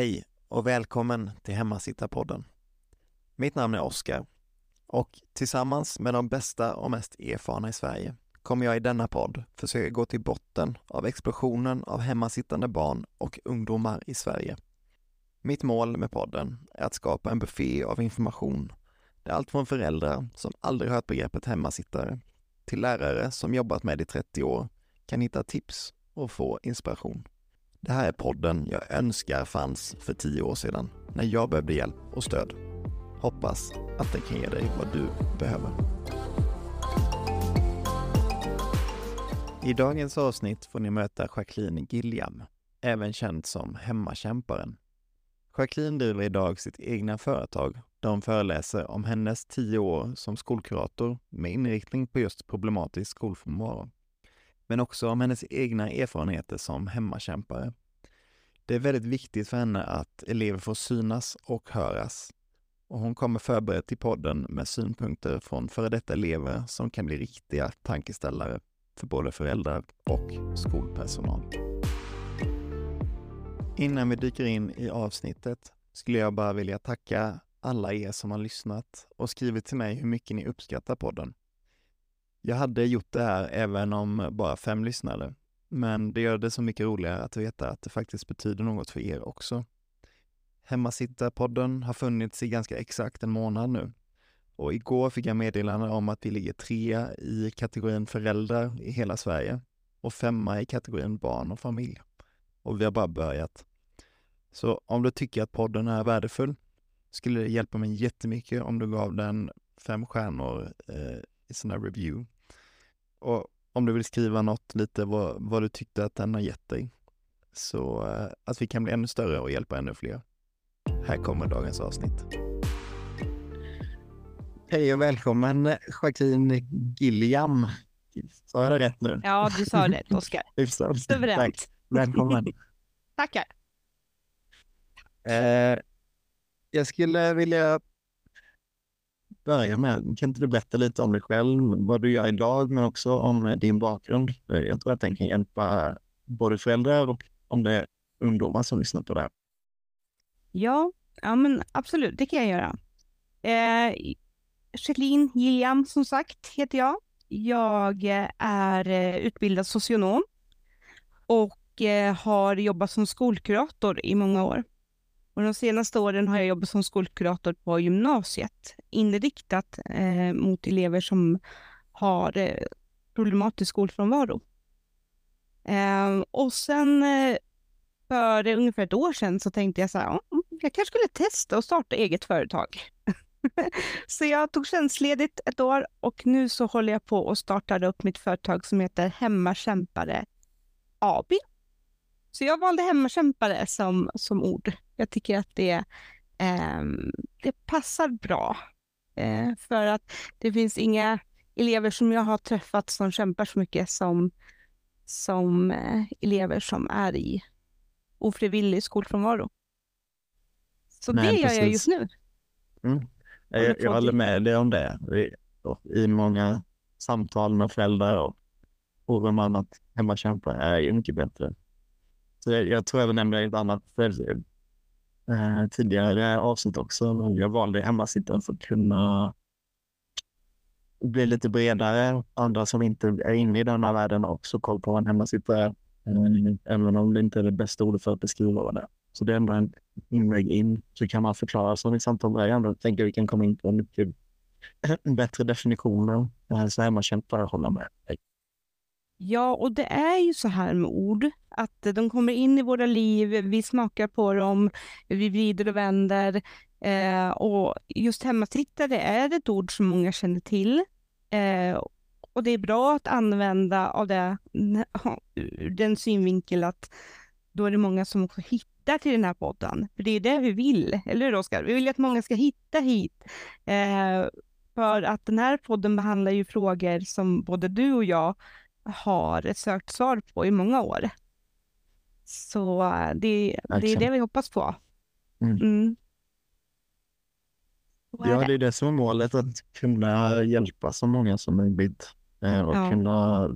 Hej och välkommen till Hemmasittarpodden. Mitt namn är Oskar och tillsammans med de bästa och mest erfarna i Sverige kommer jag i denna podd försöka gå till botten av explosionen av hemmasittande barn och ungdomar i Sverige. Mitt mål med podden är att skapa en buffé av information där allt från föräldrar som aldrig hört begreppet hemmasittare till lärare som jobbat med det i 30 år kan hitta tips och få inspiration. Det här är podden jag önskar fanns för tio år sedan när jag behövde hjälp och stöd. Hoppas att den kan ge dig vad du behöver. I dagens avsnitt får ni möta Jacqueline Gilliam, även känd som Hemmakämparen. Jacqueline driver idag sitt egna företag där hon föreläser om hennes tio år som skolkurator med inriktning på just problematisk skolfrånvaro men också om hennes egna erfarenheter som hemmakämpare. Det är väldigt viktigt för henne att elever får synas och höras. Och hon kommer förberedd till podden med synpunkter från före detta elever som kan bli riktiga tankeställare för både föräldrar och skolpersonal. Innan vi dyker in i avsnittet skulle jag bara vilja tacka alla er som har lyssnat och skrivit till mig hur mycket ni uppskattar podden. Jag hade gjort det här även om bara fem lyssnade, men det gör det så mycket roligare att veta att det faktiskt betyder något för er också. Hemmasittarpodden har funnits i ganska exakt en månad nu och igår fick jag meddelande om att vi ligger trea i kategorin föräldrar i hela Sverige och femma i kategorin barn och familj. Och vi har bara börjat. Så om du tycker att podden är värdefull skulle det hjälpa mig jättemycket om du gav den fem stjärnor eh, i sån här review. Och om du vill skriva något lite vad, vad du tyckte att den har gett dig. Så eh, att vi kan bli ännu större och hjälpa ännu fler. Här kommer dagens avsnitt. Hej och välkommen Jacqueline Gilliam. Sa jag det rätt nu? Ja, du sa rätt Oskar. Suveränt. Tack. Välkommen. Tackar. Eh, jag skulle vilja börja med, kan inte du berätta lite om dig själv, vad du gör idag, men också om eh, din bakgrund? Eh, jag tror att den kan hjälpa eh, både föräldrar och om det är ungdomar som lyssnar på det här. Ja, ja men absolut, det kan jag göra. Eh, Jacqueline Gilliam, som sagt, heter jag. Jag är utbildad socionom och har jobbat som skolkurator i många år. Och de senaste åren har jag jobbat som skolkurator på gymnasiet, inriktat eh, mot elever som har eh, problematisk skolfrånvaro. Eh, och sen eh, för ungefär ett år sedan så tänkte jag så här, oh, jag kanske skulle testa att starta eget företag. så jag tog tjänstledigt ett år och nu så håller jag på och startar upp mitt företag som heter Hemmakämpare AB. Så jag valde hemmakämpare som, som ord. Jag tycker att det, eh, det passar bra. Eh, för att det finns inga elever som jag har träffat som kämpar så mycket som, som eh, elever som är i ofrivillig skolfrånvaro. Så Nej, det gör precis. jag just nu. Mm. Jag, jag håller med dig om det. I många samtal med föräldrar och oroar man att hemmakämpare är ju mycket bättre jag, jag tror jag nämnde ett annat eh, tidigare avsnitt också. Jag valde hemmasittaren för att kunna bli lite bredare. Andra som inte är inne i den här världen har också koll på vad en hemmasittare är. Eh, även om det inte är det bästa ordet för att beskriva vad det är. Så det är ändå en inväg in. Så kan man förklara som i samtal Jag tänker vi kan komma in på mycket bättre definitioner. Så hemmakämpare håller med. Ja, och det är ju så här med ord, att eh, de kommer in i våra liv, vi smakar på dem, vi vrider och vänder. Eh, och just hemmasittare är ett ord som många känner till. Eh, och det är bra att använda av det, ur den synvinkel att då är det många som också hittar till den här podden. För det är det vi vill, eller hur Oskar? Vi vill att många ska hitta hit. Eh, för att den här podden behandlar ju frågor som både du och jag har sökt svar på i många år. Så eh, det, det är det vi hoppas på. Mm. Mm. Ja, det är det som är målet, att kunna hjälpa så många som möjligt. Eh, och ja. kunna,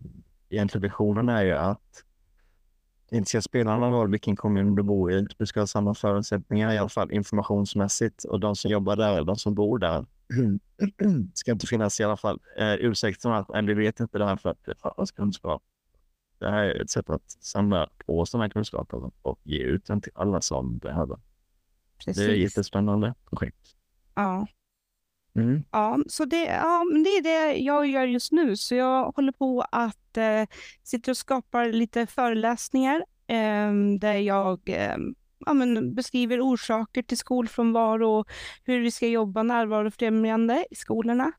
egentligen visionen är ju att inte ska spela någon roll vilken kommun du bor i. Du ska ha samma förutsättningar i alla fall informationsmässigt och de som jobbar där, de som bor där, ska inte finnas i alla fall eh, ursäkter att vi vet inte det här för att det fattas kunskap. Det här är ett sätt att samla på sådana kunskaper och ge ut den till alla som behöver. Precis. Det är ett jättespännande projekt. Ja. Mm. Ja, så det, ja, det är det jag gör just nu. Så jag håller på att eh, sitter och skapar lite föreläsningar eh, där jag eh, ja, men beskriver orsaker till skolfrånvaro och hur vi ska jobba närvarofrämjande i skolorna.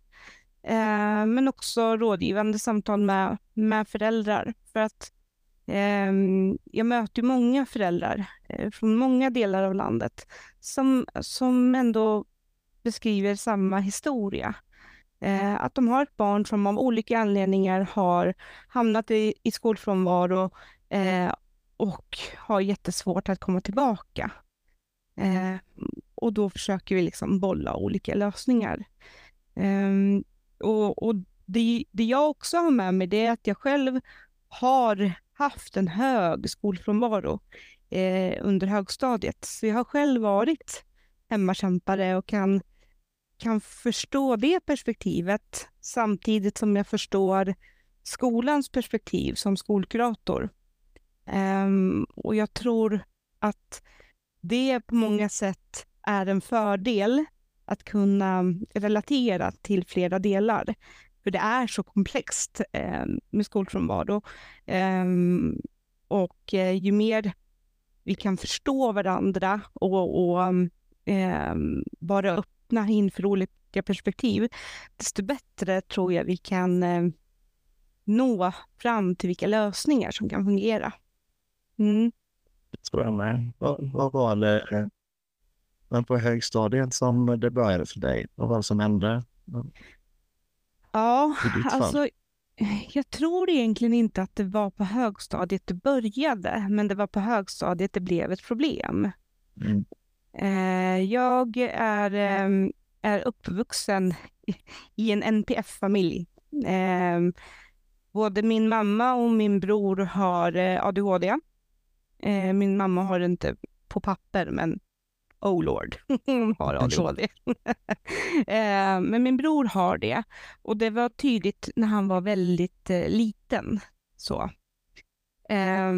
Eh, men också rådgivande samtal med, med föräldrar. För att eh, jag möter många föräldrar eh, från många delar av landet som, som ändå beskriver samma historia. Eh, att de har ett barn som av olika anledningar har hamnat i, i skolfrånvaro eh, och har jättesvårt att komma tillbaka. Eh, och då försöker vi liksom bolla olika lösningar. Eh, och, och det, det, jag också har med mig det är att jag själv har haft en hög skolfrånvaro eh, under högstadiet. Så jag har själv varit hemmakämpare och kan, kan förstå det perspektivet samtidigt som jag förstår skolans perspektiv som skolkurator. Um, och jag tror att det på många sätt är en fördel att kunna relatera till flera delar. För det är så komplext eh, med skolfrånvaro. Eh, och eh, ju mer vi kan förstå varandra och, och vara öppna inför olika perspektiv, desto bättre tror jag vi kan eh, nå fram till vilka lösningar som kan fungera. Mm. Det tror jag med. Vad, vad var det men på högstadiet som det började för dig? Vad var det som hände? Ja, alltså jag tror egentligen inte att det var på högstadiet det började, men det var på högstadiet det blev ett problem. Mm. Eh, jag är, ehm, är uppvuxen i en NPF-familj. Ehm, både min mamma och min bror har eh, ADHD. Eh, min mamma har det inte på papper, men oh lord, hon har ADHD. eh, men min bror har det och det var tydligt när han var väldigt eh, liten. Så. Eh,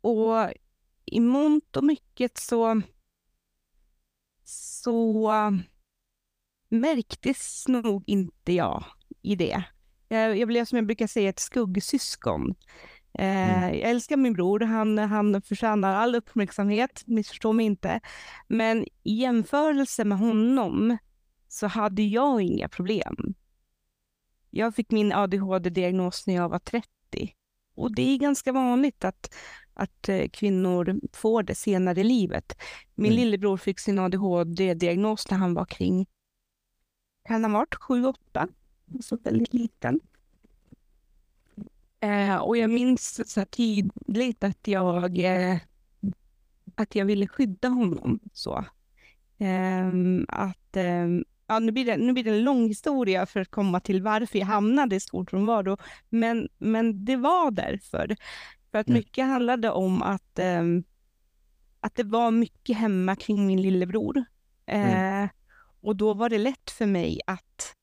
och i mångt och mycket så, så märktes nog inte jag i det. Jag, jag blev som jag brukar säga ett skuggsyskon. Mm. Eh, jag älskar min bror, han, han förtjänar all uppmärksamhet, missförstå mig inte. Men i jämförelse med honom så hade jag inga problem. Jag fick min ADHD-diagnos när jag var 30. Och det är ganska vanligt att, att eh, kvinnor får det senare i livet. Min mm. lillebror fick sin ADHD-diagnos när han var kring, kan han ha varit 7-8? Så väldigt liten. Eh, och jag minns så tydligt att jag, eh, att jag ville skydda honom. Så. Eh, att, ehm, ja, nu, blir det, nu blir det en lång historia för att komma till varför jag hamnade i skolfrånvaro. Men, men det var därför. För att mm. mycket handlade om att, ehm, att det var mycket hemma kring min lillebror. Mm. Eh, och då var det lätt för mig att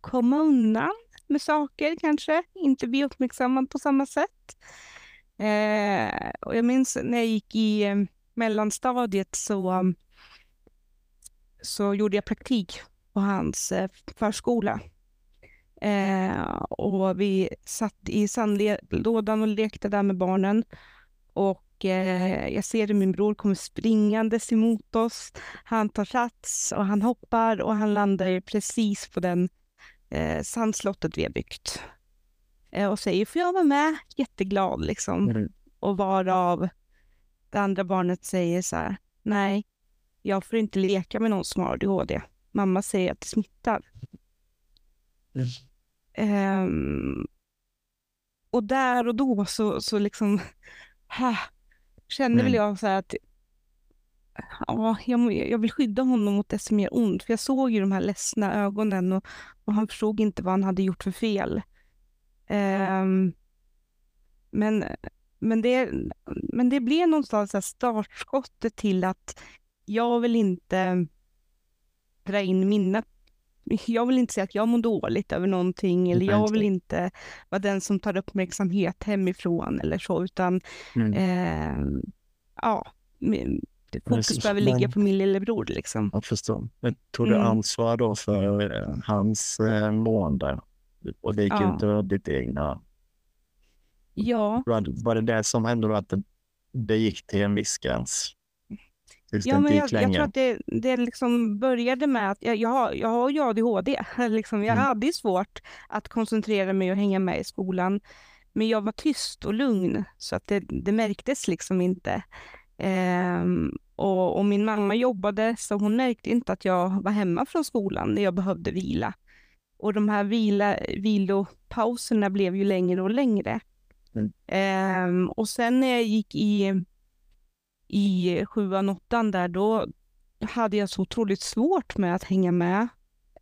komma undan med saker kanske, inte bli uppmärksammad på samma sätt. Eh, och jag minns när jag gick i eh, mellanstadiet så, så gjorde jag praktik på hans eh, förskola. Eh, och vi satt i sandlådan och lekte där med barnen. Och eh, jag ser hur min bror kommer springandes emot oss. Han tar sats och han hoppar och han landar precis på den eh, sandslottet vi har byggt. Eh, och säger, får jag vara med? Jätteglad liksom. Mm. Och varav det andra barnet säger så här, nej, jag får inte leka med någon som har ADHD. Mamma säger att det smittar. Mm. Um, och där och då så, så liksom, ha, kände mm. väl jag så här att ja, jag, jag vill skydda honom mot det som gör ont. För jag såg ju de här ledsna ögonen och, och han förstod inte vad han hade gjort för fel. Um, men, men, det, men det blev någonstans startskottet till att jag vill inte dra in mina jag vill inte säga att jag mår dåligt över någonting eller jag vill inte vara den som tar uppmärksamhet hemifrån eller så, utan mm. eh, ja, fokus behöver ligga på min lillebror. Liksom. Jag förstår. Men tog du mm. ansvar då för eh, hans eh, mående? Och det gick ja. ut över ditt egna? Ja. Var det det som hände då att det, det gick till en viss gräns? Ja, men jag, jag, tror att det, det liksom började med att jag, jag, har, jag har ju ADHD. Liksom, jag mm. hade svårt att koncentrera mig och hänga med i skolan. Men jag var tyst och lugn så att det, det märktes liksom inte. Ehm, och, och, min mamma jobbade så hon märkte inte att jag var hemma från skolan när jag behövde vila. Och de här vila, vilopauserna blev ju längre och längre. Mm. Ehm, och sen när jag gick i i sjuan, åttan där, då hade jag så otroligt svårt med att hänga med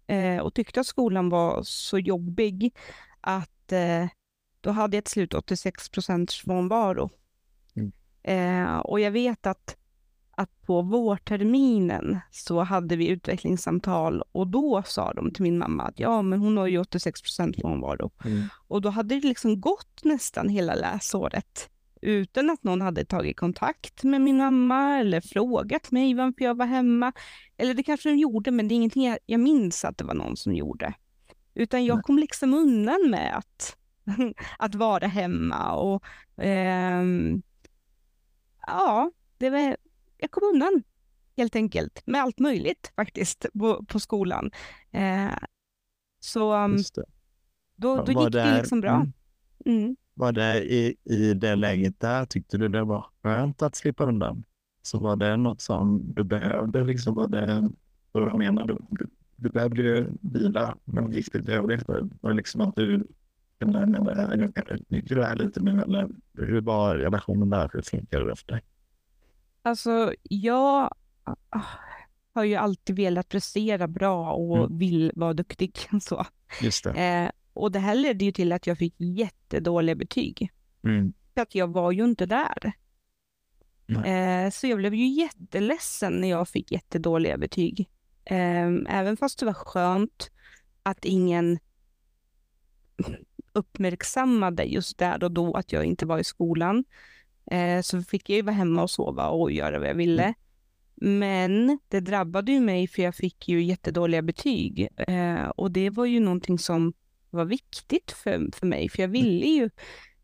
eh, och tyckte att skolan var så jobbig att eh, då hade jag till slut 86 procents frånvaro. Eh, och jag vet att, att på vårterminen så hade vi utvecklingssamtal och då sa de till min mamma att ja, men hon har ju 86 procent frånvaro. Mm. Och då hade det liksom gått nästan hela läsåret utan att någon hade tagit kontakt med min mamma eller frågat mig varför jag var hemma. Eller det kanske de gjorde, men det är ingenting jag, jag minns att det var någon som gjorde. Utan jag kom liksom undan med att, att vara hemma och eh, ja, det var, jag kom undan helt enkelt med allt möjligt faktiskt på, på skolan. Eh, så då, då gick det liksom bra. Mm. Mm var det i, i det läget där, tyckte du det var skönt att slippa undan? Så var det något som du behövde? Liksom var det, vad menar du? Du, du behövde ju vila, men gick det dåligt? Var det liksom att du det här lite? Eller hur var relationen där? Hur funkade det för dig? Alltså, jag ah, har ju alltid velat prestera bra och mm. vill vara duktig. Så. Just det. Eh, och det här ledde ju till att jag fick jättedåliga betyg. Mm. För att jag var ju inte där. Eh, så jag blev ju jätteledsen när jag fick jättedåliga betyg. Eh, även fast det var skönt att ingen uppmärksammade just där och då att jag inte var i skolan. Eh, så fick jag ju vara hemma och sova och göra vad jag ville. Mm. Men det drabbade ju mig för jag fick ju jättedåliga betyg. Eh, och det var ju någonting som var viktigt för, för mig, för jag ville ju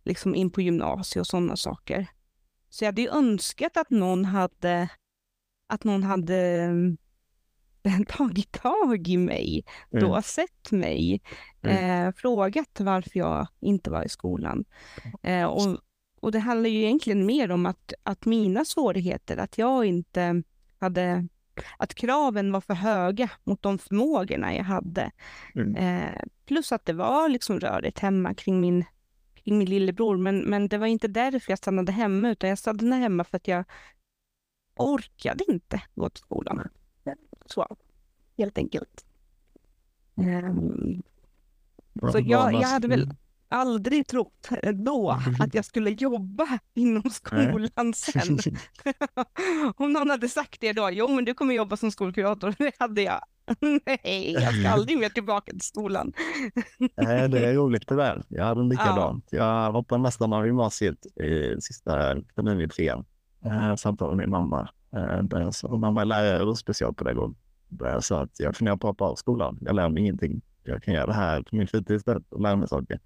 liksom in på gymnasiet och sådana saker. Så jag hade ju önskat att någon hade, att någon hade tagit tag i mig, mm. då sett mig, mm. eh, frågat varför jag inte var i skolan. Eh, och, och det handlar ju egentligen mer om att, att mina svårigheter, att jag inte hade att kraven var för höga mot de förmågorna jag hade. Mm. Eh, plus att det var liksom rörigt hemma kring min, kring min lillebror, men, men det var inte därför jag stannade hemma, utan jag stannade hemma för att jag orkade inte gå till skolan. Så, helt enkelt. Um, så jag, jag hade väl aldrig trott då att jag skulle jobba inom skolan sen. Om någon hade sagt det då, jo men du kommer jobba som skolkurator, det hade jag. Nej, jag ska aldrig mer tillbaka till skolan. Nej, det är roligt det där. Jag hade likadant. Ja. Jag hoppade nästan av gymnasiet i sista terminen i trean. Jag samtalade med min mamma. Eh, och mamma är lärare och specialpedagog. Jag sa att jag funderar på att hoppa av skolan. Jag lär mig ingenting. Jag kan göra det här på min fritid istället och lära mig saker.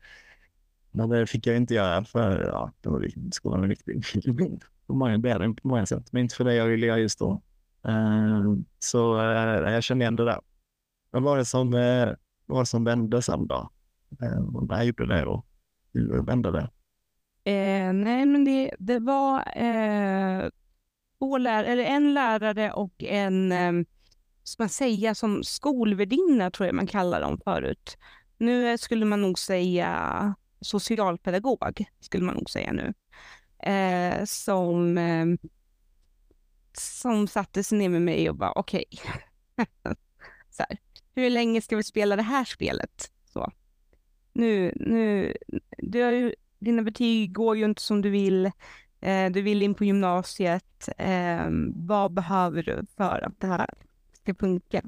Men det fick jag inte göra för ja, det var, skolan var viktig. på många, på många sätt, men inte för det jag ville göra just då. Eh, så eh, jag kände igen det där. Vad var det som, vad var det som vände sen då? Uh, när gjorde det och hur vände det? nej, men det, det var eh, två lärare, eller en lärare och en, ehm, ska man säga, som skolvärdinna tror jag man kallar dem förut. Nu eh, skulle man nog säga socialpedagog, skulle man nog säga nu, eh, som, eh, som satte sig ner med mig och bara okej, okay. hur länge ska vi spela det här spelet? Så. Nu, nu, du har ju dina betyg går ju inte som du vill. Eh, du vill in på gymnasiet. Eh, vad behöver du för att det här ska funka?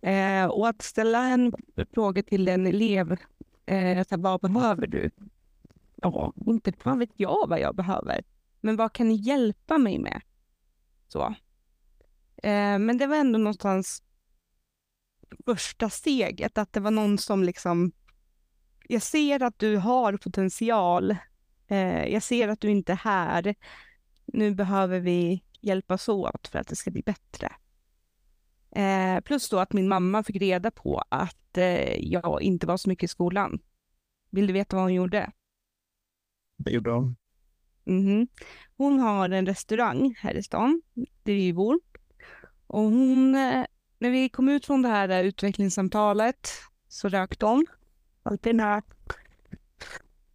Eh, och att ställa en fråga till en elev, eh, så vad behöver du? Ja, inte fan vet jag vad jag behöver, men vad kan ni hjälpa mig med? Så. Eh, men det var ändå någonstans första steget, att det var någon som liksom, jag ser att du har potential, jag ser att du inte är här, nu behöver vi hjälpas åt för att det ska bli bättre. Eh, plus då att min mamma fick reda på att eh, jag inte var så mycket i skolan. Vill du veta vad hon gjorde? Det gjorde hon. Mm-hmm. Hon har en restaurang här i stan, där vi bor. Och hon, eh, när vi kom ut från det här utvecklingssamtalet så rökte hon. Alltid när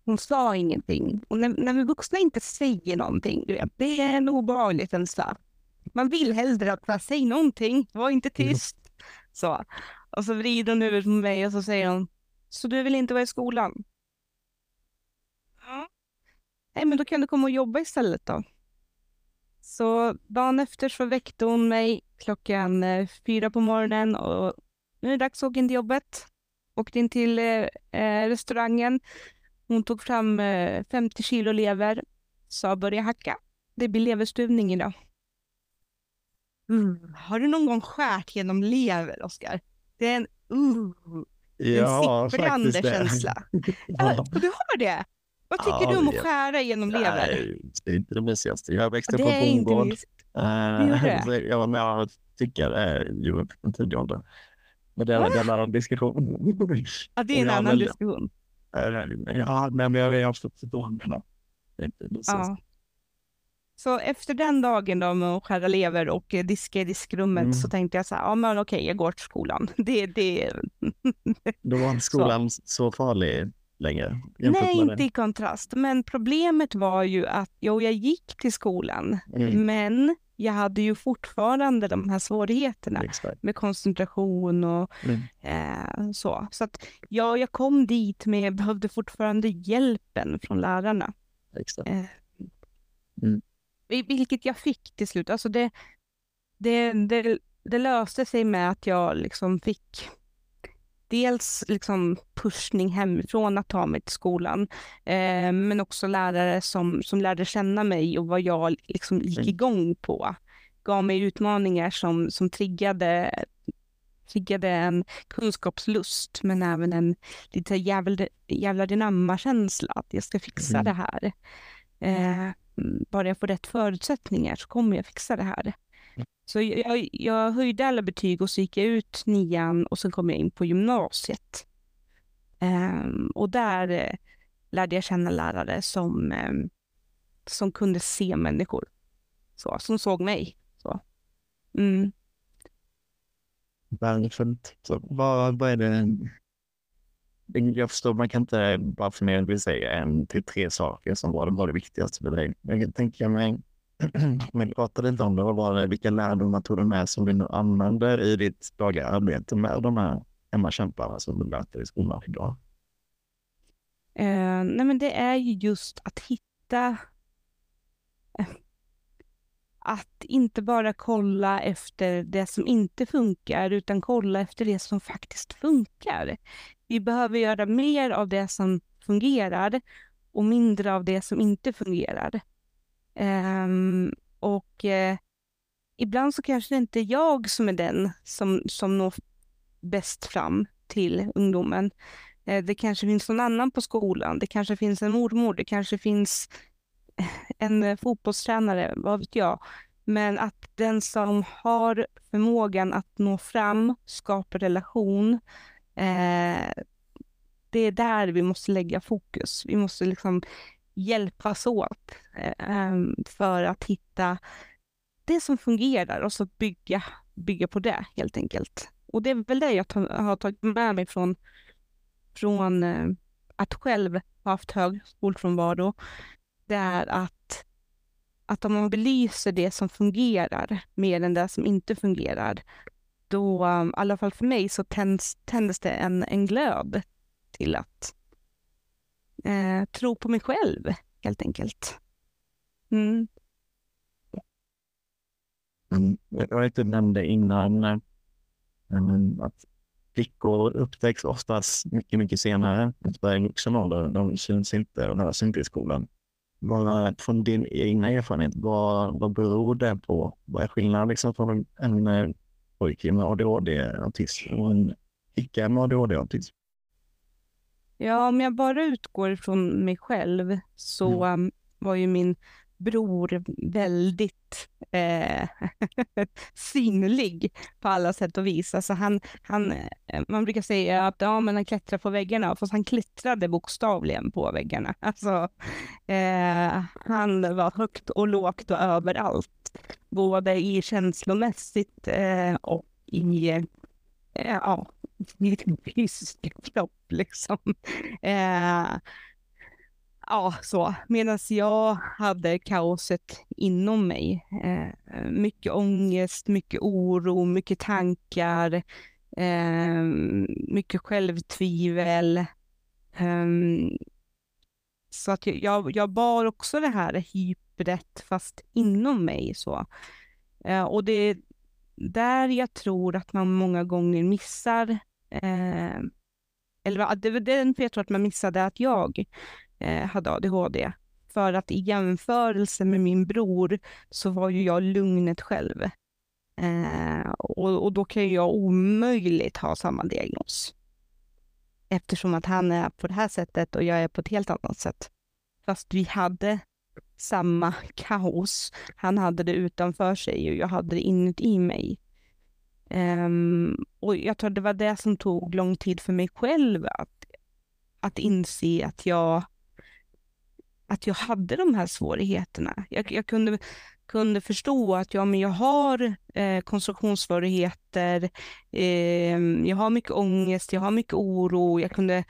hon sa ingenting. Och när, när vi vuxna inte säger någonting, du vet, det är en obehaglig känsla. Man vill hellre att man säger någonting, var inte tyst. Så. Och så vrider hon huvudet på mig och så säger hon, så du vill inte vara i skolan? Ja. Nej, men då kan du komma och jobba istället då. Så dagen efter så väckte hon mig klockan eh, fyra på morgonen och nu är det dags att åka in till jobbet. Åkte in till eh, eh restaurangen. Hon tog fram eh, 50 kilo lever, sa börja hacka. Det blir leverstuvning idag. Mm. Har du någon gång skärt genom lever, Oskar? Det är en, uh, ja, en sipprande känsla. Ja, du har det? Vad tycker ja, du om att skära genom lever? Nej, det är inte det mysigaste. Jag växte upp på bondgård. Uh, jag och tycker det är ju en tidig ålder. Men det är, det är en annan diskussion. Ja, det är en annan diskussion. Ja, men jag har fått förstående. Ja. Så efter den dagen då med att skära lever och diska i diskrummet mm. så tänkte jag så här, ja men okej, jag går till skolan. Det, det... Då var inte skolan så, så farlig längre? Nej, inte i kontrast. Men problemet var ju att jo, jag gick till skolan, mm. men jag hade ju fortfarande de här svårigheterna Exakt. med koncentration och mm. eh, så. Så att ja, jag kom dit, men jag behövde fortfarande hjälpen från lärarna. Exakt. Eh, mm. Vilket jag fick till slut. Alltså det, det, det, det löste sig med att jag liksom fick dels liksom pushning hemifrån att ta mig till skolan, eh, men också lärare som, som lärde känna mig och vad jag liksom gick mm. igång på. Gav mig utmaningar som, som triggade, triggade en kunskapslust, men även en lite jävla, jävla dynamma-känsla, att jag ska fixa mm. det här. Eh, bara jag får rätt förutsättningar så kommer jag fixa det här. Så jag, jag höjde alla betyg och så gick jag ut nian och sen kom jag in på gymnasiet. Um, och där uh, lärde jag känna lärare som, um, som kunde se människor. Så, som såg mig. Så. Mm. Värdefullt. Så vad, vad är det? Mm, jag förstår, man kan inte bara fundera säga en till tre saker som var det, var det viktigaste för dig. Jag tänker mig Men vi pratade inte om det. Var det, vilka lärdomar tog du med som du nu använder i ditt dagliga arbete med de här hemmakämparna som du möter i skolan idag? Uh, nej men det är ju just att hitta eh, att inte bara kolla efter det som inte funkar, utan kolla efter det som faktiskt funkar. Vi behöver göra mer av det som fungerar och mindre av det som inte fungerar. Um, och uh, ibland så kanske det inte är jag som är den som, som når bäst fram till ungdomen. Uh, det kanske finns någon annan på skolan, det kanske finns en mormor, det kanske finns en eh, fotbollstränare, vad vet jag. Men att den som har förmågan att nå fram, skapa relation, det är där vi måste lägga fokus. Vi måste liksom hjälpas åt eh, ehm, för att hitta det som fungerar och så bygga, bygga på det helt enkelt. Och det är väl det jag har tagit med mig från, från eh, att själv ha haft hög skolfrånvaro. Det är att, att om man belyser det som fungerar mer än det som inte fungerar, då, i alla fall för mig, så tänds, tändes det en, en glöd till att eh, tro på mig själv helt enkelt. Mm. mm jag inte nämnde innan eh, att flickor upptäcks oftast mycket, mycket senare. I vuxen ålder. De syns inte och hörs inte i skolan. Bara från din egna erfarenhet, vad, vad beror det på? Vad är skillnaden liksom från en, en pojke med ADHD-autism och en flicka med ADHD-autism? Ja, om jag bara utgår från mig själv så mm. Var ju min bror väldigt eh, synlig på alla sätt och vis. Alltså han, han, eh, man brukar säga att ja, men han klättrar på väggarna, fast han klättrade bokstavligen på väggarna. Alltså, eh, han var högt och lågt och överallt, både i känslomässigt eh, och i eh, ja, i fysisk kropp liksom. Eh, ja, så. Medan jag hade kaoset inom mig. Eh, mycket ångest, mycket oro, mycket tankar, eh, mycket självtvivel. Eh, så att jag, jag bar också det här hypret fast inom mig. så. Eh, och det är där jag tror att man många gånger missar eh, eller det var den för jag tror att man missade att jag eh, hade ADHD. För att i jämförelse med min bror så var ju jag lugnet själv. Eh, och, och, då kan jag omöjligt ha samma diagnos. Eftersom att han är på det här sättet och jag är på ett helt annat sätt. Fast vi hade samma kaos. Han hade det utanför sig och jag hade det inuti mig. Um, och jag tror det var det som tog lång tid för mig själv att, att inse att jag att jag hade de här svårigheterna. Jag, jag kunde, kunde förstå att ja, men jag har eh, konstruktionssvårigheter, eh, jag har mycket ångest, jag har mycket oro. Jag kunde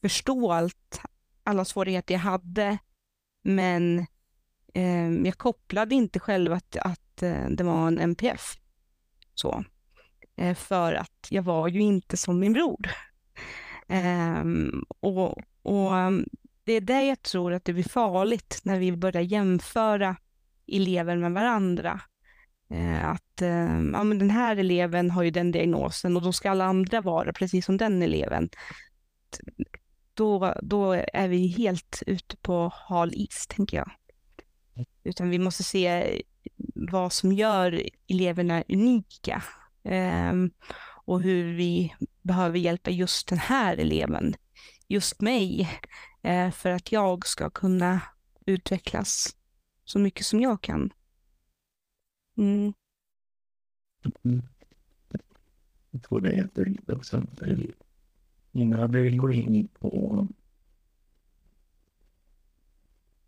förstå allt, alla svårigheter jag hade, men eh, jag kopplade inte själv att, att eh, det var en NPF. Så. Eh, för att jag var ju inte som min bror. Ehm, och, och ehm, det är där jag tror att det blir farligt när vi börjar jämföra elever med varandra. Eh, att ehm, ja, men den här eleven har ju den diagnosen och då ska alla andra vara precis som den eleven. Då, då är vi helt ute på hal is, tänker jag. Utan vi måste se vad som gör eleverna unika Ehm, och hur vi behöver hjälpa just den här eleven, just mig, eh, för att jag ska kunna utvecklas så mycket som jag kan. Mm. mm. Jag tror det är jätteviktigt också. Innan vi går in på...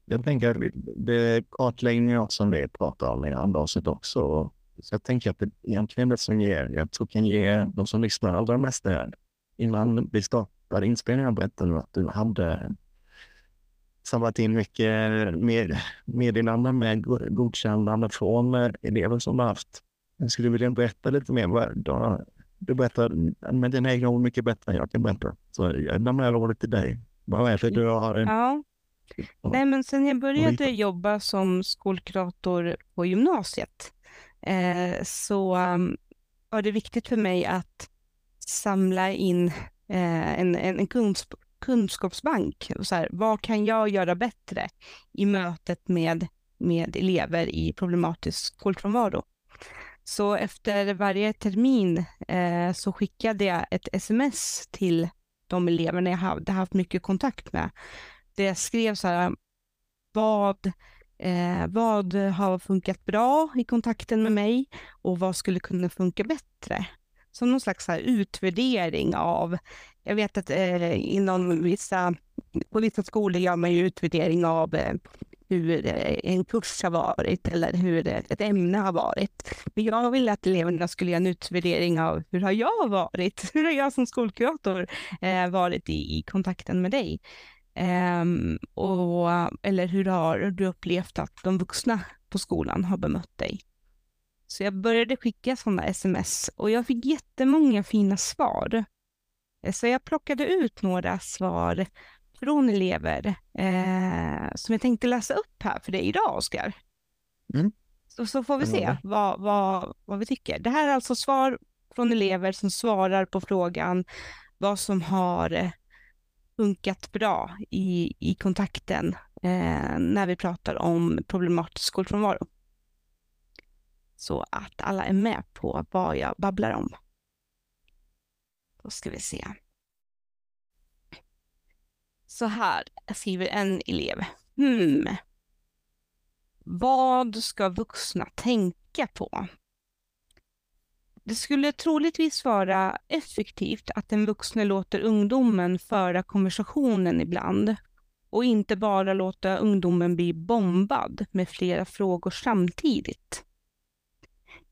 Jag tänker det kartläggningar som vi pratar om i andra avsnitt också. Så jag tänker att det egentligen det som ger, jag tror kan ge de som lyssnar allra mest är innan vi startade inspelningen berättade du att du hade samlat in mycket med, meddelanden med godkännande från elever som har haft. Jag skulle vilja berätta lite mer. Vad, du berättar med dina egna ord mycket bättre än jag kan berätta. Så jag lämnar ordet till dig. Vad är det du har? Ja. Nej, men sen jag började jobba som skolkurator på gymnasiet eh, så mm, var det viktigt för mig att samla in eh, en, en, en kunsk kunskapsbank. Så här, vad kan jag göra bättre i mötet med, med elever i problematisk skolfrånvaro? Så efter varje termin eh, så skickade jag ett sms till de eleverna jag hade haft mycket kontakt med. Det jag skrev så här, vad, eh, vad har funkat bra i kontakten med mig och vad skulle kunna funka bättre? Som någon slags här utvärdering av jag vet att eh, inom vissa, på vissa skolor gör man ju utvärdering av eh, hur eh, en kurs har varit eller hur ett ämne har varit. Men jag ville att eleverna skulle göra en utvärdering av hur har jag varit? Hur har jag som skolkurator eh, varit i, i, kontakten med dig? Eh, och, eller hur har du upplevt att de vuxna på skolan har bemött dig? Så jag började skicka sådana sms och jag fick jättemånga fina svar. Så jag plockade ut några svar från elever eh, som jag tänkte läsa upp här för dig idag, Oskar. Mm. Så, så får vi se vad, vad, vad vi tycker. Det här är alltså svar från elever som svarar på frågan vad som har eh, funkat bra i, i kontakten eh, när vi pratar om problematisk skolfrånvaro. Så att alla är med på vad jag babblar om. Då ska vi se. Så här skriver en elev. Hmm. Vad ska vuxna tänka på? Det skulle troligtvis vara effektivt att den vuxne låter ungdomen föra konversationen ibland och inte bara låta ungdomen bli bombad med flera frågor samtidigt.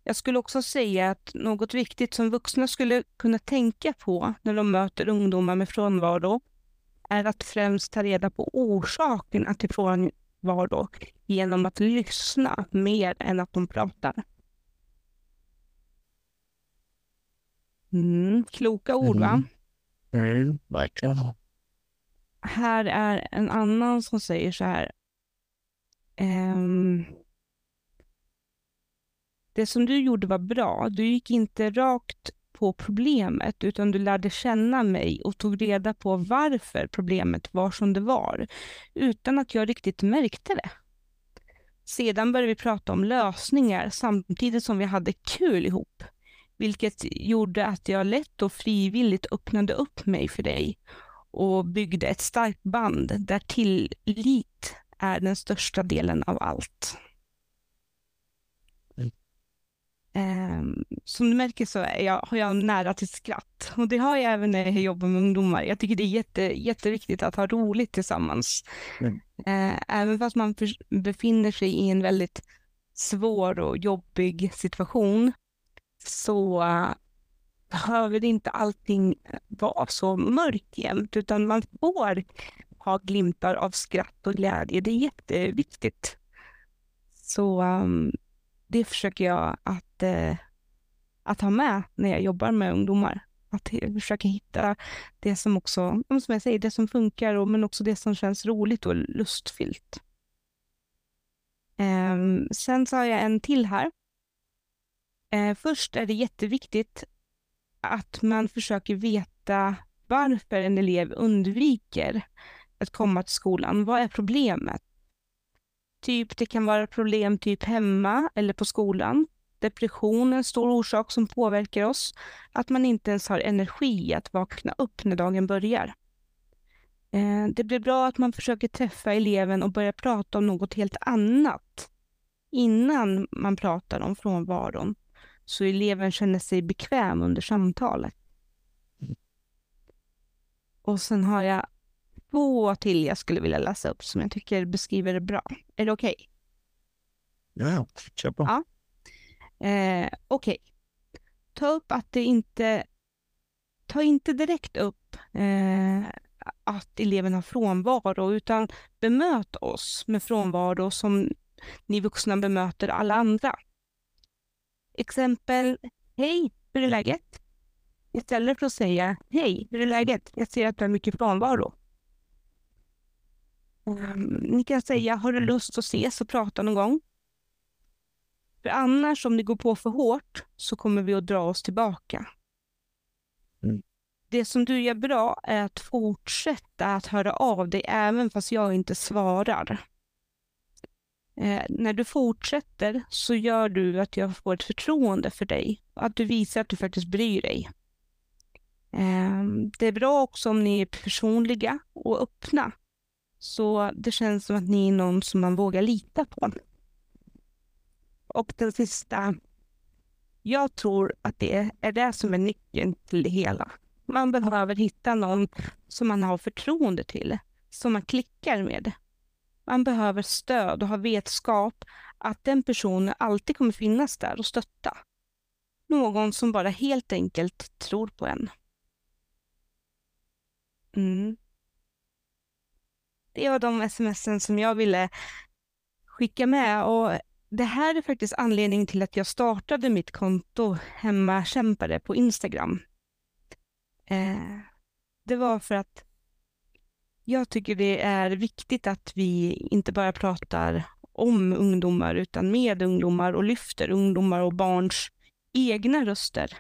Jag skulle också säga att något viktigt som vuxna skulle kunna tänka på när de möter ungdomar med frånvaro är att främst ta reda på orsakerna till frånvaro genom att lyssna mer än att de pratar. Mm, kloka ord, va? Mm. Mm, verkligen. Här är en annan som säger så här. Um, det som du gjorde var bra. Du gick inte rakt på problemet, utan du lärde känna mig och tog reda på varför problemet var som det var, utan att jag riktigt märkte det. Sedan började vi prata om lösningar samtidigt som vi hade kul ihop, vilket gjorde att jag lätt och frivilligt öppnade upp mig för dig och byggde ett starkt band där tillit är den största delen av allt. Um, som du märker så är jag, har jag nära till skratt och det har jag även när jag jobbar med ungdomar. Jag tycker det är jätte, jätteviktigt att ha roligt tillsammans. Mm. Uh, även fast man för, befinner sig i en väldigt svår och jobbig situation så behöver inte allting eh, vara så mörkt jämt utan man får ha glimtar av skratt och glädje. Det är jätteviktigt. Så um, det försöker jag att, uh, att ha med när jag jobbar med ungdomar. Att försöka hitta det som också, som jag säger, det som funkar och, men också det som känns roligt och lustfyllt. Um, sen så har jag en till här. Eh, först är det jätteviktigt att man försöker veta varför en elev undviker att komma till skolan. Vad är problemet? Typ, det kan vara problem typ hemma eller på skolan. Depression är en stor orsak som påverkar oss. Att man inte ens har energi att vakna upp när dagen börjar. Eh, det blir bra att man försöker träffa eleven och börja prata om något helt annat innan man pratar om frånvaron, så eleven känner sig bekväm under samtalet. Och sen har jag två till jag skulle vilja läsa upp som jag tycker beskriver det bra. Är det okej? Okay? Ja, kör på. Ja. Eh, okej. Okay. Ta upp att det inte... Ta inte direkt upp eh, att eleven har frånvaro, utan bemöt oss med frånvaro som ni vuxna bemöter alla andra. Exempel, hej, hur är läget? Istället för att säga, hej, hur är läget? Jag ser att du har mycket frånvaro. Um, ni kan säga, har du lust att ses och prata någon gång? För annars, om det går på för hårt, så kommer vi att dra oss tillbaka. Mm. Det som du gör bra är att fortsätta att höra av dig även fast jag inte svarar. Eh, när du fortsätter så gör du att jag får ett förtroende för dig. Att du visar att du faktiskt bryr dig. Eh, det är bra också om ni är personliga och öppna så det känns som att ni är någon som man vågar lita på. Och den sista. Jag tror att det är det som är nyckeln till det hela. Man behöver hitta någon som man har förtroende till, som man klickar med. Man behöver stöd och ha vetskap att den personen alltid kommer finnas där och stötta. Någon som bara helt enkelt tror på en. Mm det var de smsen som jag ville skicka med. Och det här är faktiskt anledningen till att jag startade mitt konto Hemmakämpare på Instagram. Eh, det var för att jag tycker det är viktigt att vi inte bara pratar om ungdomar utan med ungdomar och lyfter ungdomar och barns egna röster.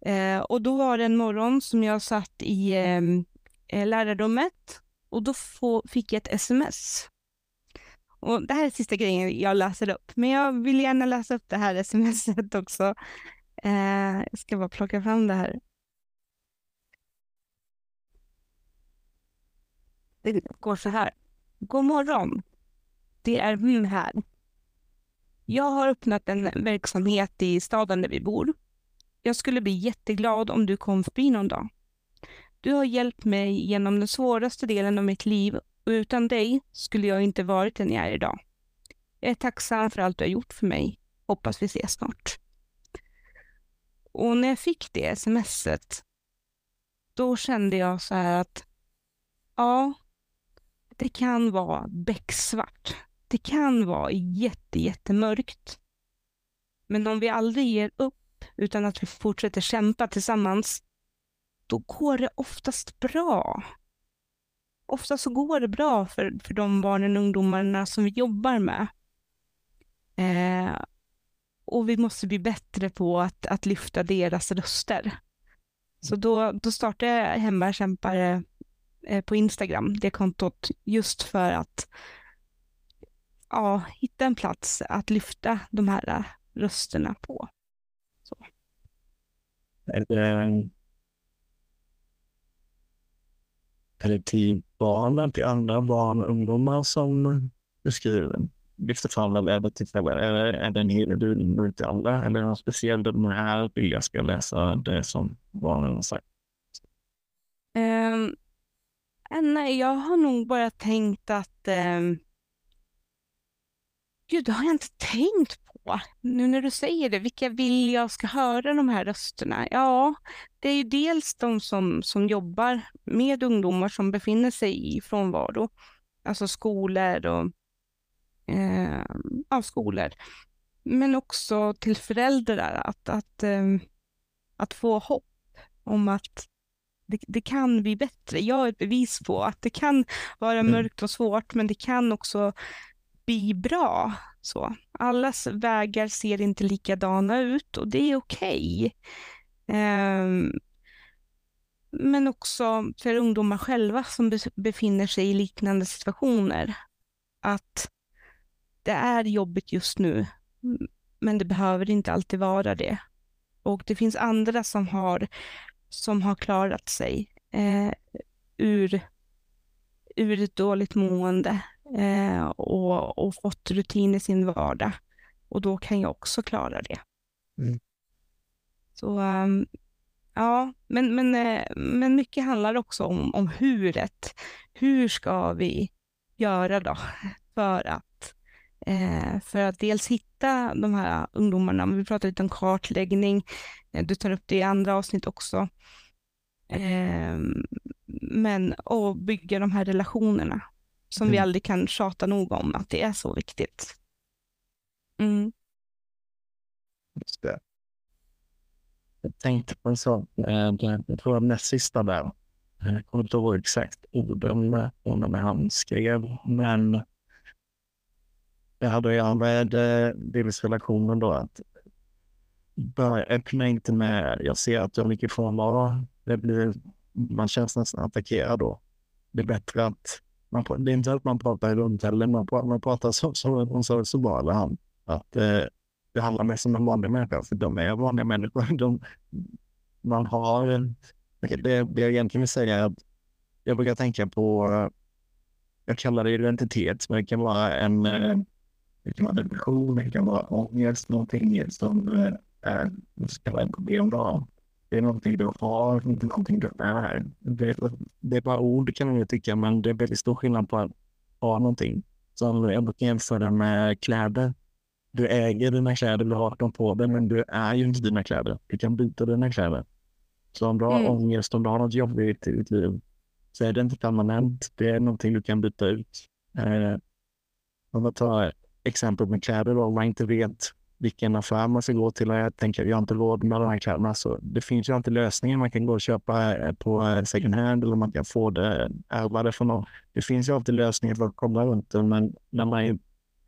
Eh, och då var det en morgon som jag satt i ehm, eh, lärarrummet och då få, fick jag ett sms. Och det här är sista grejen jag läser upp, men jag vill gärna läsa upp det här smset också. Eh, jag ska bara plocka fram det här. Det går så här. God morgon. Det är min här. Jag har öppnat en verksamhet i staden där vi bor. Jag skulle bli jätteglad om du kom förbi någon dag. Du har hjälpt mig genom den svåraste delen av mitt liv och utan dig skulle jag inte varit den jag är idag. Jag är tacksam för allt du har gjort för mig. Hoppas vi ses snart. Och när jag fick det smset, då kände jag så här att ja, det kan vara becksvart. Det kan vara jätte, jättemörkt. Men om vi aldrig ger upp, utan att vi fortsätter kämpa tillsammans, då går det oftast bra. Ofta så går det bra för, för de barnen och ungdomarna som vi jobbar med. Eh, och vi måste bli bättre på att, att lyfta deras röster. Så då, då startade jag Hemvärnskämpare på Instagram, det kontot, just för att ja, hitta en plats att lyfta de här rösterna på. Så. Är det till andra barn och ungdomar som du skriver? lyfter fram eller är det tillfälle? Är, är det en hel du till alla? Eller är det någon speciell den här vill jag ska läsa det som barnen har sagt? Um, Eh, nej, jag har nog bara tänkt att Eh, Gud, det har jag inte tänkt på. Nu när du säger det, vilka vill jag ska höra de här rösterna? Ja, det är ju dels de som, som jobbar med ungdomar som befinner sig i frånvaro, alltså skolor och eh, av skolor. Men också till föräldrar att, att, eh, att få hopp om att det, det, kan bli bättre. Jag är ett bevis på att det kan vara mm. mörkt och svårt, men det kan också bli bra. Så. Allas vägar ser inte likadana ut och det är okej. Okay. Eh, men också för ungdomar själva som befinner sig i liknande situationer. Att det är jobbigt just nu, men det behöver inte alltid vara det. Och det finns andra som har, som har klarat sig eh, ur, ur ett dåligt mående eh, och, och fått rutin i sin vardag. Och då kan jag också klara det. Mm. Så um, ja, men, men, eh, men mycket handlar också om, om huret. Hur ska vi göra då för att Eh, för att dels hitta de här ungdomarna, vi pratar lite om kartläggning, eh, du tar upp det i andra avsnitt också. Eh, men att bygga de här relationerna som mm. vi aldrig kan tjata nog om att det är så viktigt. Mm. Just det. Jag tänkte på en sak, eh, jag tror näst sista där. Jag kommer inte ihåg exakt orden om han skrev, men det hade att göra med eh, relationen då. Att börja öppna inte med, jag ser att du har mycket frånvaro. Det blir, man känns nästan attackerad då. Det är bättre att man, det är inte att man pratar runt heller, man pratar, man pratar så, som hon sa så bra, eller han. Att eh, det handlar mest om en vanlig människa, för de är vanliga människor. De, man har, det, det jag egentligen vill säga är att jag brukar tänka på, eh, jag kallar det identitet, men det kan vara en, eh, det kan vara depression, det kan vara ångest, någonting som eh, är, ska vara ett problem då. Det är någonting du har, inte någonting du är. Det, det är bara ord kan ju tycka, men det är väldigt stor skillnad på att ha någonting. Som jag brukar jämföra med kläder. Du äger dina kläder, du har dem på dig, men du är ju inte dina kläder. Du kan byta dina kläder. Så om du har mm. ångest, om du har något jobbigt i ditt liv, så är det inte permanent. Det är någonting du kan byta ut. Eh, om man tar exempel med kläder då, om man inte vet vilken affär man ska gå till. Och jag tänker, jag har inte råd med de här kläderna. Så det finns ju alltid lösningar. Man kan gå och köpa eh, på eh, second hand eller man kan få det ärvade från någon. Det finns ju alltid lösningar för att komma runt det, men när man är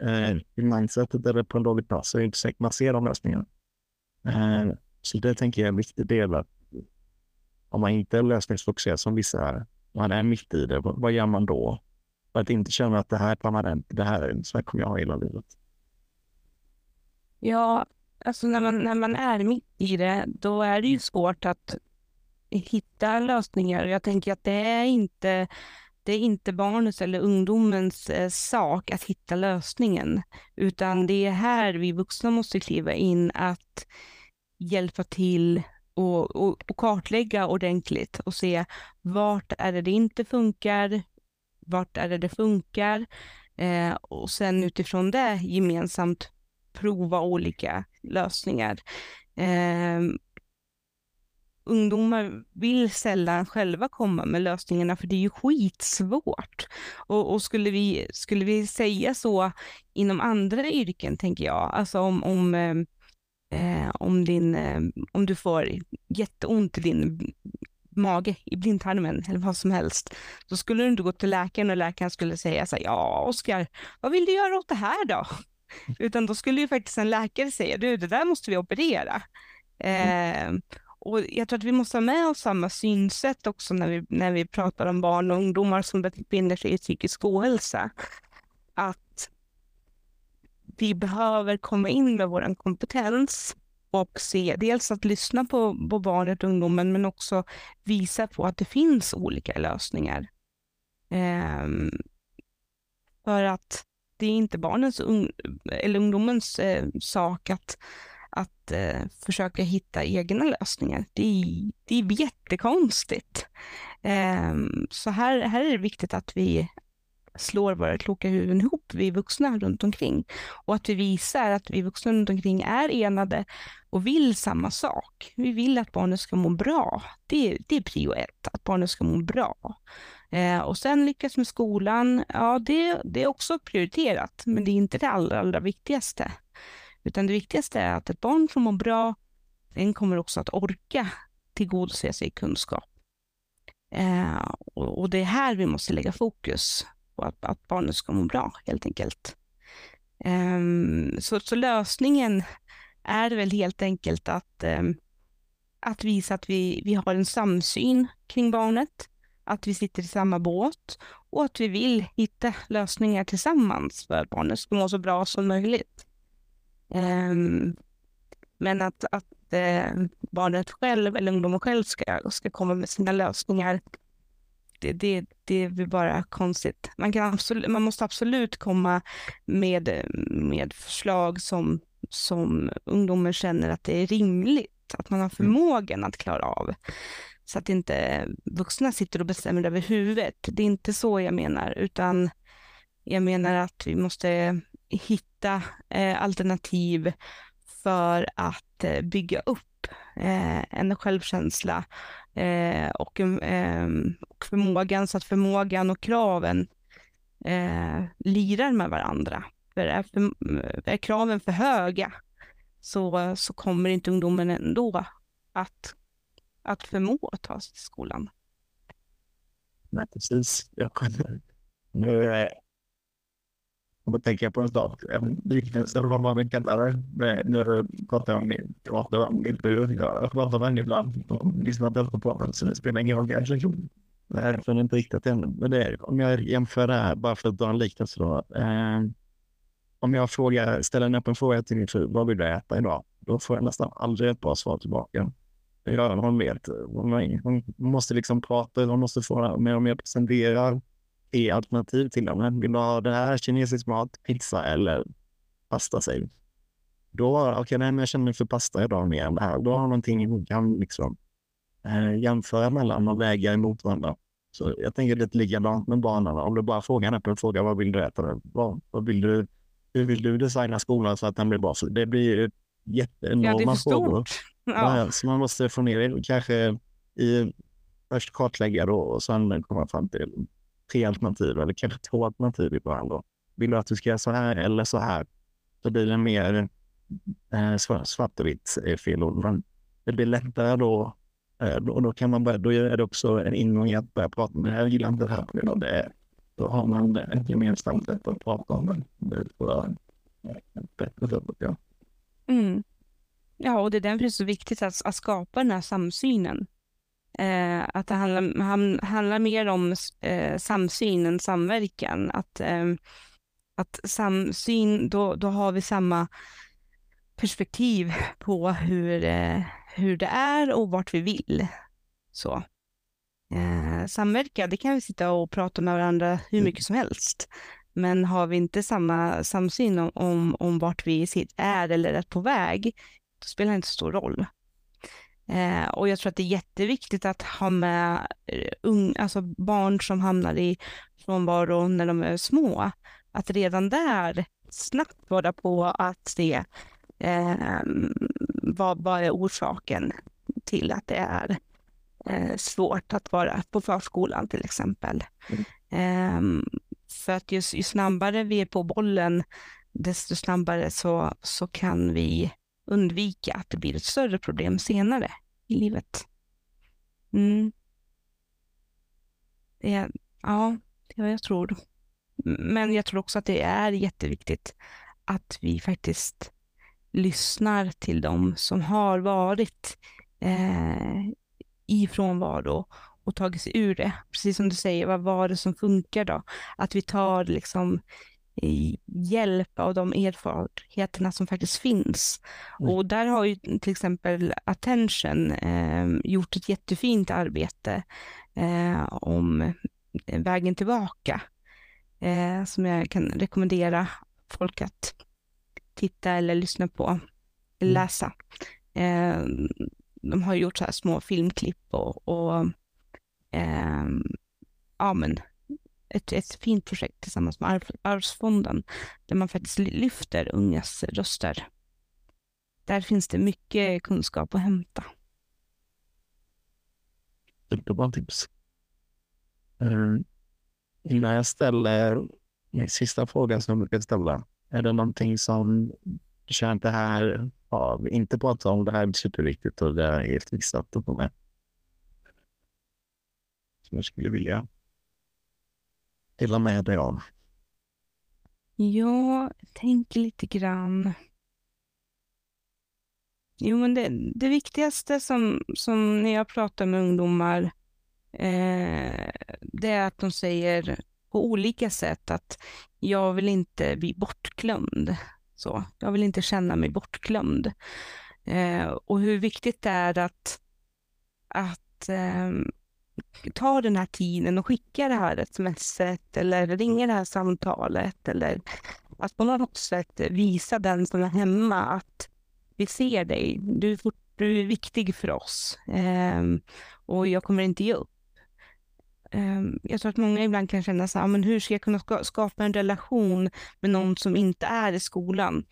eh, i mindsetet eller på en dålig plats så är det inte säkert man ser de lösningarna. Eh, så det tänker jag är en viktig del. Att om man inte är lösningsfokuserad som vissa är, man är mitt i det, vad gör man då? För att inte känna att det här är permanent, det här är så här kommer jag ha hela livet. Ja, alltså när man, när man är mitt i det, då är det ju svårt att hitta lösningar. Jag tänker att det är inte, det är inte barnets eller ungdomens eh, sak att hitta lösningen, utan det är här vi vuxna måste kliva in att hjälpa till och, och, och kartlägga ordentligt och se vart är det det inte funkar, vart är det det funkar eh, och sen utifrån det gemensamt prova olika lösningar. Eh, ungdomar vill sällan själva komma med lösningarna för det är ju skitsvårt. Och, och, skulle, vi, skulle vi säga så inom andra yrken, tänker jag, alltså om, om, eh, om, din, eh, om du får jätteont i din mage, i blindtarmen eller vad som helst, då skulle du inte gå till läkaren och läkaren skulle säga så här, ja Oskar, vad vill du göra åt det här då? Utan då skulle ju faktiskt en läkare säga, du det där måste vi operera. Mm. Eh, och jag tror att vi måste ha med oss samma synsätt också när vi, när vi pratar om barn och ungdomar som befinner sig i psykisk ohälsa. Att vi behöver komma in med vår kompetens och se, dels att lyssna på, på barnet och ungdomen, men också visa på att det finns olika lösningar. Eh, för att det är inte barnens un, eller ungdomens eh, sak att, att eh, försöka hitta egna lösningar. Det är, det är jättekonstigt. Eh, så här, här är det viktigt att vi slår våra kloka huvuden ihop, vi vuxna runt omkring. Och att vi visar att vi vuxna runt omkring är enade och vill samma sak. Vi vill att barnet ska må bra. Det, det är prio ett, att barnet ska må bra. Eh, och sen lyckas med skolan, ja det, det är också prioriterat, men det är inte det allra, allra viktigaste. Utan det viktigaste är att ett barn som mår bra, den kommer också att orka tillgodose sig kunskap. Eh, och, och, det är här vi måste lägga fokus på att, att barnet ska må bra, helt enkelt. Um, så, så lösningen är väl helt enkelt att, um, att visa att vi, vi har en samsyn kring barnet, att vi sitter i samma båt och att vi vill hitta lösningar tillsammans för att barnet ska må så bra som möjligt. Um, men att, att uh, barnet själv eller ungdomen själv ska, ska komma med sina lösningar, det, det, det blir bara konstigt. Man, kan absolut, man måste absolut komma med, med förslag som, som ungdomen känner att det är rimligt, att man har mm. förmågan att klara av så att inte vuxna sitter och bestämmer över huvudet. Det är inte så jag menar, utan jag menar att vi måste hitta eh, alternativ för att eh, bygga upp eh, en självkänsla eh, och, eh, och förmågan så att förmågan och kraven eh, lirar med varandra. För är, för, är kraven för höga så, så kommer inte ungdomen ändå att att förmå att ta sig till skolan. Nej, precis. Jag, nu, eh, jag tänker på en sak, en liknelse vad man kallar det. När du pratar om min, privata om min bror, jag pratar med ibland och lyssnar liksom inte på honom så det spelar ingen roll kanske. Det här är inte riktigt än. Men det är, om jag jämför det här, bara för att dra en liknelse då. Eh, om jag frågar, ställer en öppen fråga till min fru, vad vill du äta idag? Då får jag nästan aldrig ett bra svar tillbaka. Ja, eh, hon vet. Hon måste liksom prata, hon måste få mer och mer presentera i alternativ till dem. Vill du ha det här kinesisk mat, pizza eller pasta, säg. Då, okej, okay, nej, men jag känner för pasta idag mer än det här. Då har hon någonting hon kan liksom eh, jämföra mellan och väga emot varandra. Så jag tänker lite likadant med barnen. Om du bara frågar en fråga, vad vill du äta? Vad, vad vill du, hur vill du designa skolan så att den blir bra? Så det blir jätteenorma ja, frågor. Stort. Ja. Så man måste få ner det, kanske i först kartlägga då och sen komma fram till tre alternativ eller kanske två alternativ i början. Då. Vill du att du ska göra så här eller så här? Då blir det mer eh, svart och vitt fel ord, det blir lättare då. Eh, då, då kan man börja, då är det också en ingång i att börja prata med det här, jag gillar inte det här på grund av det. Då har man ett gemensamt sätt att prata om det. Det tror jag är bättre sätt, ja. Mm. Ja, och det är därför det är så viktigt att, att skapa den här samsynen. Eh, att det handlar, han, handlar mer om eh, samsyn än samverkan. Att, eh, att samsyn, då, då har vi samma perspektiv på hur, eh, hur det är och vart vi vill. Så. Eh, samverka, det kan vi sitta och prata med varandra hur mycket som helst. Men har vi inte samma samsyn om, om, om vart vi är eller är på väg, då spelar det inte så stor roll. Eh, och jag tror att det är jätteviktigt att ha med eh, un, alltså barn som hamnar i frånvaro när de är små. Att redan där snabbt vara på att se eh, vad, vad är orsaken till att det är eh, svårt att vara på förskolan till exempel. Mm. Eh, för att ju, ju snabbare vi är på bollen, desto snabbare så, så kan vi undvika att det blir ett större problem senare i livet. Mm. Det, ja, det är vad jag tror. Men jag tror också att det är jätteviktigt att vi faktiskt lyssnar till dem som har varit eh, i frånvaro och tagit sig ur det. Precis som du säger, vad var det som funkar då? Att vi tar liksom hjälp av de erfarenheterna som faktiskt finns. Mm. Och där har ju till exempel Attention eh, gjort ett jättefint arbete eh, om vägen tillbaka eh, som jag kan rekommendera folk att titta eller lyssna på, eller mm. läsa. Eh, de har gjort så här små filmklipp och, och eh, ja, men ett, ett fint projekt tillsammans med Arvsfonden där man faktiskt lyfter ungas röster. Där finns det mycket kunskap att hämta. Jättebra tips. Ehm, innan jag ställer min sista fråga som jag brukar ställa. Är det någonting som du känner att det här har vi inte pratat om, det här är superviktigt och det är helt visat att få med? Som jag skulle vilja dela med dig av? Jag tänker lite grann. Jo, men det, det viktigaste som, som när jag pratar med ungdomar, eh, det är att de säger på olika sätt att jag vill inte bli bortglömd. Så, jag vill inte känna mig bortglömd. Eh, och hur viktigt det är att, att eh, ta den här tiden och skicka det här smset eller ringa det här samtalet eller att på något sätt visa den som är hemma att vi ser dig, du är, fort, du är viktig för oss eh, och jag kommer inte ge upp. Eh, jag tror att många ibland kan känna så här, ah, men hur ska jag kunna skapa en relation med någon som inte är i skolan?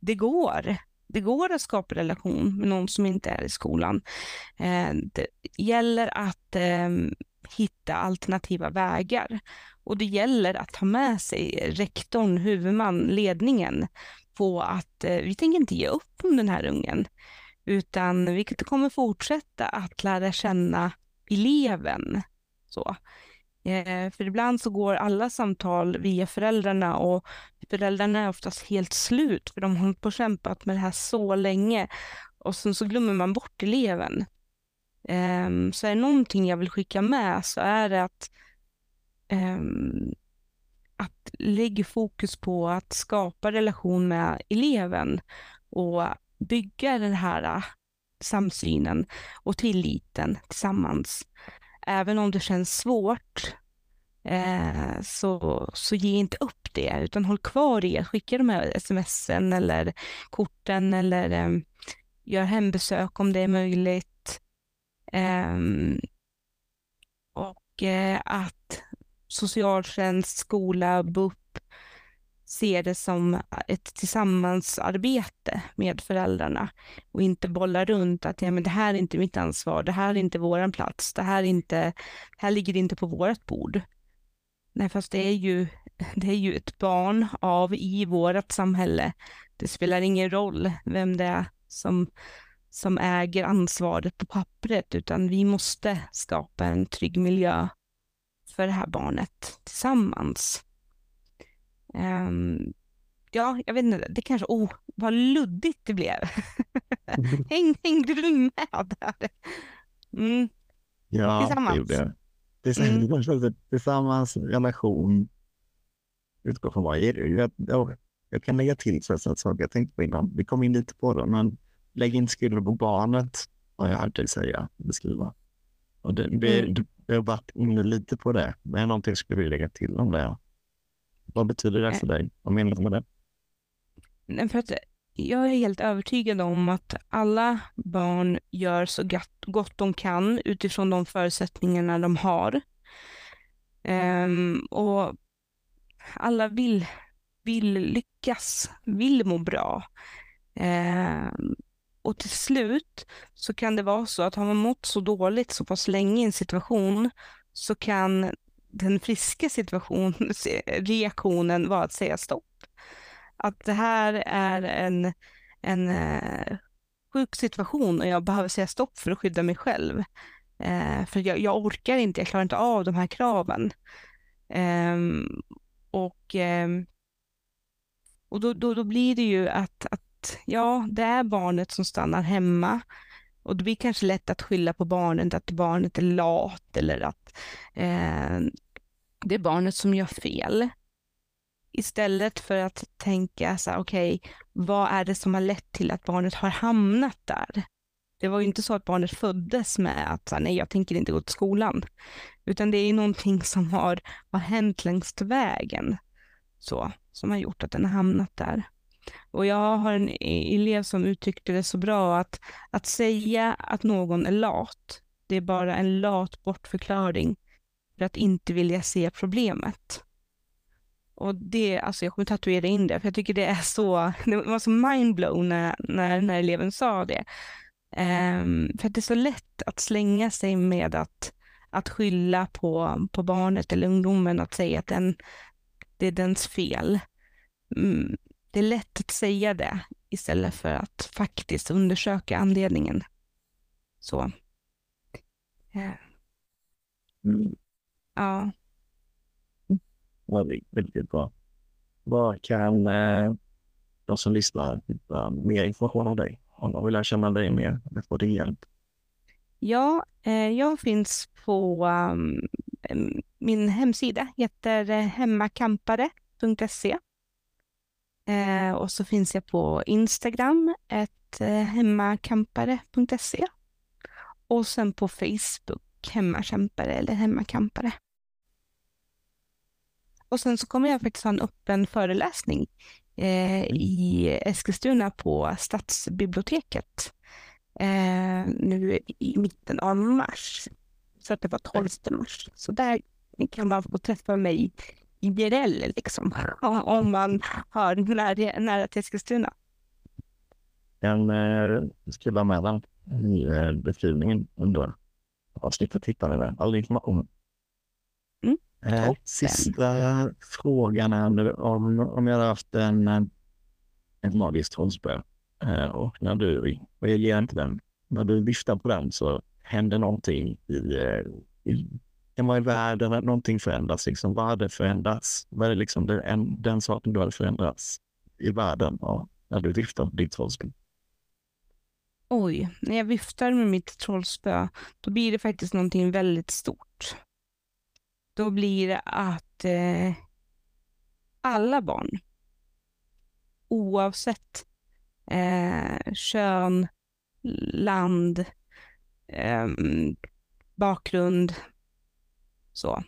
Det går det går att skapa relation med någon som inte är i skolan. Eh, det gäller att ehm, hitta alternativa vägar och det gäller att ta med sig rektorn, huvudman, ledningen på att eh, vi tänker inte ge upp om den här ungen utan vi kommer fortsätta att lära känna eleven. Så. Eh, för ibland så går alla samtal via föräldrarna och föräldrarna är oftast helt slut för de har hållit på och kämpat med det här så länge och sen så glömmer man bort eleven. Ehm, så är det någonting jag vill skicka med så är det att, ehm, att lägga fokus på att skapa relation med eleven och bygga den här ah, samsynen och tilliten tillsammans även om det känns svårt, eh, så, så ge inte upp det, utan håll kvar i att skicka de här smsen eller korten eller eh, gör hembesök om det är möjligt. Eh, och eh, att socialtjänst, skola, BUP ser det som ett tillsammansarbete med föräldrarna och inte bolla runt att ja, men det här är inte mitt ansvar, det här är inte våran plats, det här, är inte, här ligger det inte på vårt bord. Nej, fast det är ju, det är ju ett barn av i vårt samhälle Det spelar ingen roll vem det är som, som äger ansvaret på pappret, utan vi måste skapa en trygg miljö för det här barnet tillsammans. Um, ja, jag vet inte, det kanske, oh, vad luddigt det blev. Häng, hängde du med där? Mm. Ja, tillsammans. det gjorde jag. Tillsammans, mm. tillsammans relation utgår från vad jag, jag, jag kan lägga till så saker jag tänkte på innan. Vi kom in lite på det, men lägg inte skulden på barnet, har jag hört dig säga, beskriva. Och det, det, mm. Jag har varit inne lite på det, men någonting skulle vi lägga till om det. Vad betyder det för dig? Vad menar du med det? För att jag är helt övertygad om att alla barn gör så gott de kan utifrån de förutsättningarna de har. Um, och alla vill, vill lyckas, vill må bra. Um, och till slut så kan det vara så att har man mått så dåligt så pass länge i en situation så kan den friska situation, reaktionen var att säga stopp. Att det här är en, en eh, sjuk situation och jag behöver säga stopp för att skydda mig själv. Eh, för jag, jag, orkar inte, jag klarar inte av de här kraven. Eh, och eh, och då, då, då blir det ju att, att ja, det är barnet som stannar hemma. Och det blir kanske lätt att skylla på barnet, att barnet är lat eller att eh, det är barnet som gör fel. Istället för att tänka så här, okej, okay, vad är det som har lett till att barnet har hamnat där? Det var ju inte så att barnet föddes med att nej, jag tänker inte gå till skolan. Utan det är någonting som har, har hänt längs vägen. Så, som har gjort att den har hamnat där. Och jag har en e-, elev som uttryckte det så bra att, att säga att någon är lat, det är bara en lat bortförklaring för att inte vilja se problemet. Och det, alltså jag kommer tatuera in det, för jag tycker det är så, det var så mindblown när, när, när eleven sa det. Um, för att det är så lätt att slänga sig med att, att skylla på, på barnet eller ungdomen, att säga att den, det är dens fel. Mm, det är lätt att säga det istället för att faktiskt undersöka anledningen. Så. Ja. Mm. Ja. Ja, det är väldigt bra. Var kan eh, de som lyssnar hitta mer information om dig? Om de vill lära känna dig mer eller få din hjälp? Ja, eh, jag finns på um, min hemsida, heter eh, hemmakampare.se. Eh, och så finns jag på Instagram, ett eh, hemmakampare.se och sen på Facebook, hemmakämpare eller hemmakampare. Och sen så kommer jag faktiskt ha en öppen föreläsning eh, i Eskilstuna på Stadsbiblioteket eh, nu i mitten av mars. Så att det var 12 mars. Så där kan man få träffa mig IRL liksom, om man har nära, nära till Eskilstuna. Jag eh, skriva med den i eh, beskrivningen under avsnittet. Hittar ni där, all information. Mm. Eh, sista frågan är om, om jag hade haft en, en magisk trollspö eh, och när du, och jag ger inte den, när du viftar på den så händer någonting i, eh, i kan vara i världen att någonting förändras. Liksom. Vad hade förändrats? Vad är liksom den, den saken du hade förändrats i världen ja, när du viftar med ditt trollspö? Oj, när jag viftar med mitt trollspö, då blir det faktiskt någonting väldigt stort. Då blir det att eh, alla barn, oavsett eh, kön, land, eh, bakgrund, så,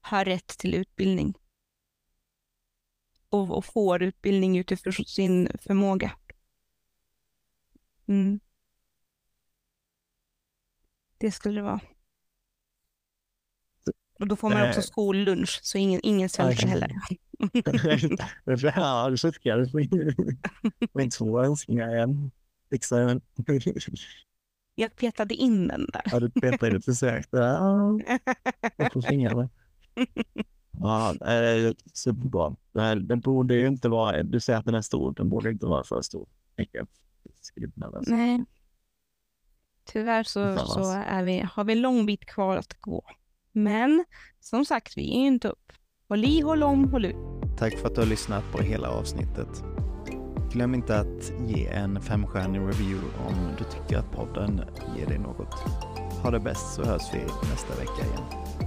har rätt till utbildning. Och, och får utbildning utifrån sin förmåga. Mm. Det skulle det vara. Och då får man också skollunch, så ingen, ingen svälter heller. ja, du skickade min två önskningar igen. Jag petade in den där. Ja, du petade in, försökte. Ja, jag får fingrarna. Ja, det är superbra. Den borde ju inte vara, du säger att den är stor, den borde inte vara för stor. Nej. Tyvärr så, så är vi, har vi lång bit kvar att gå. Men som sagt, vi är inte upp. Håll i, håll om, håll ut. Tack för att du har lyssnat på hela avsnittet. Glöm inte att ge en femstjärnig review om du tycker att podden ger dig något. Ha det bäst så hörs vi nästa vecka igen.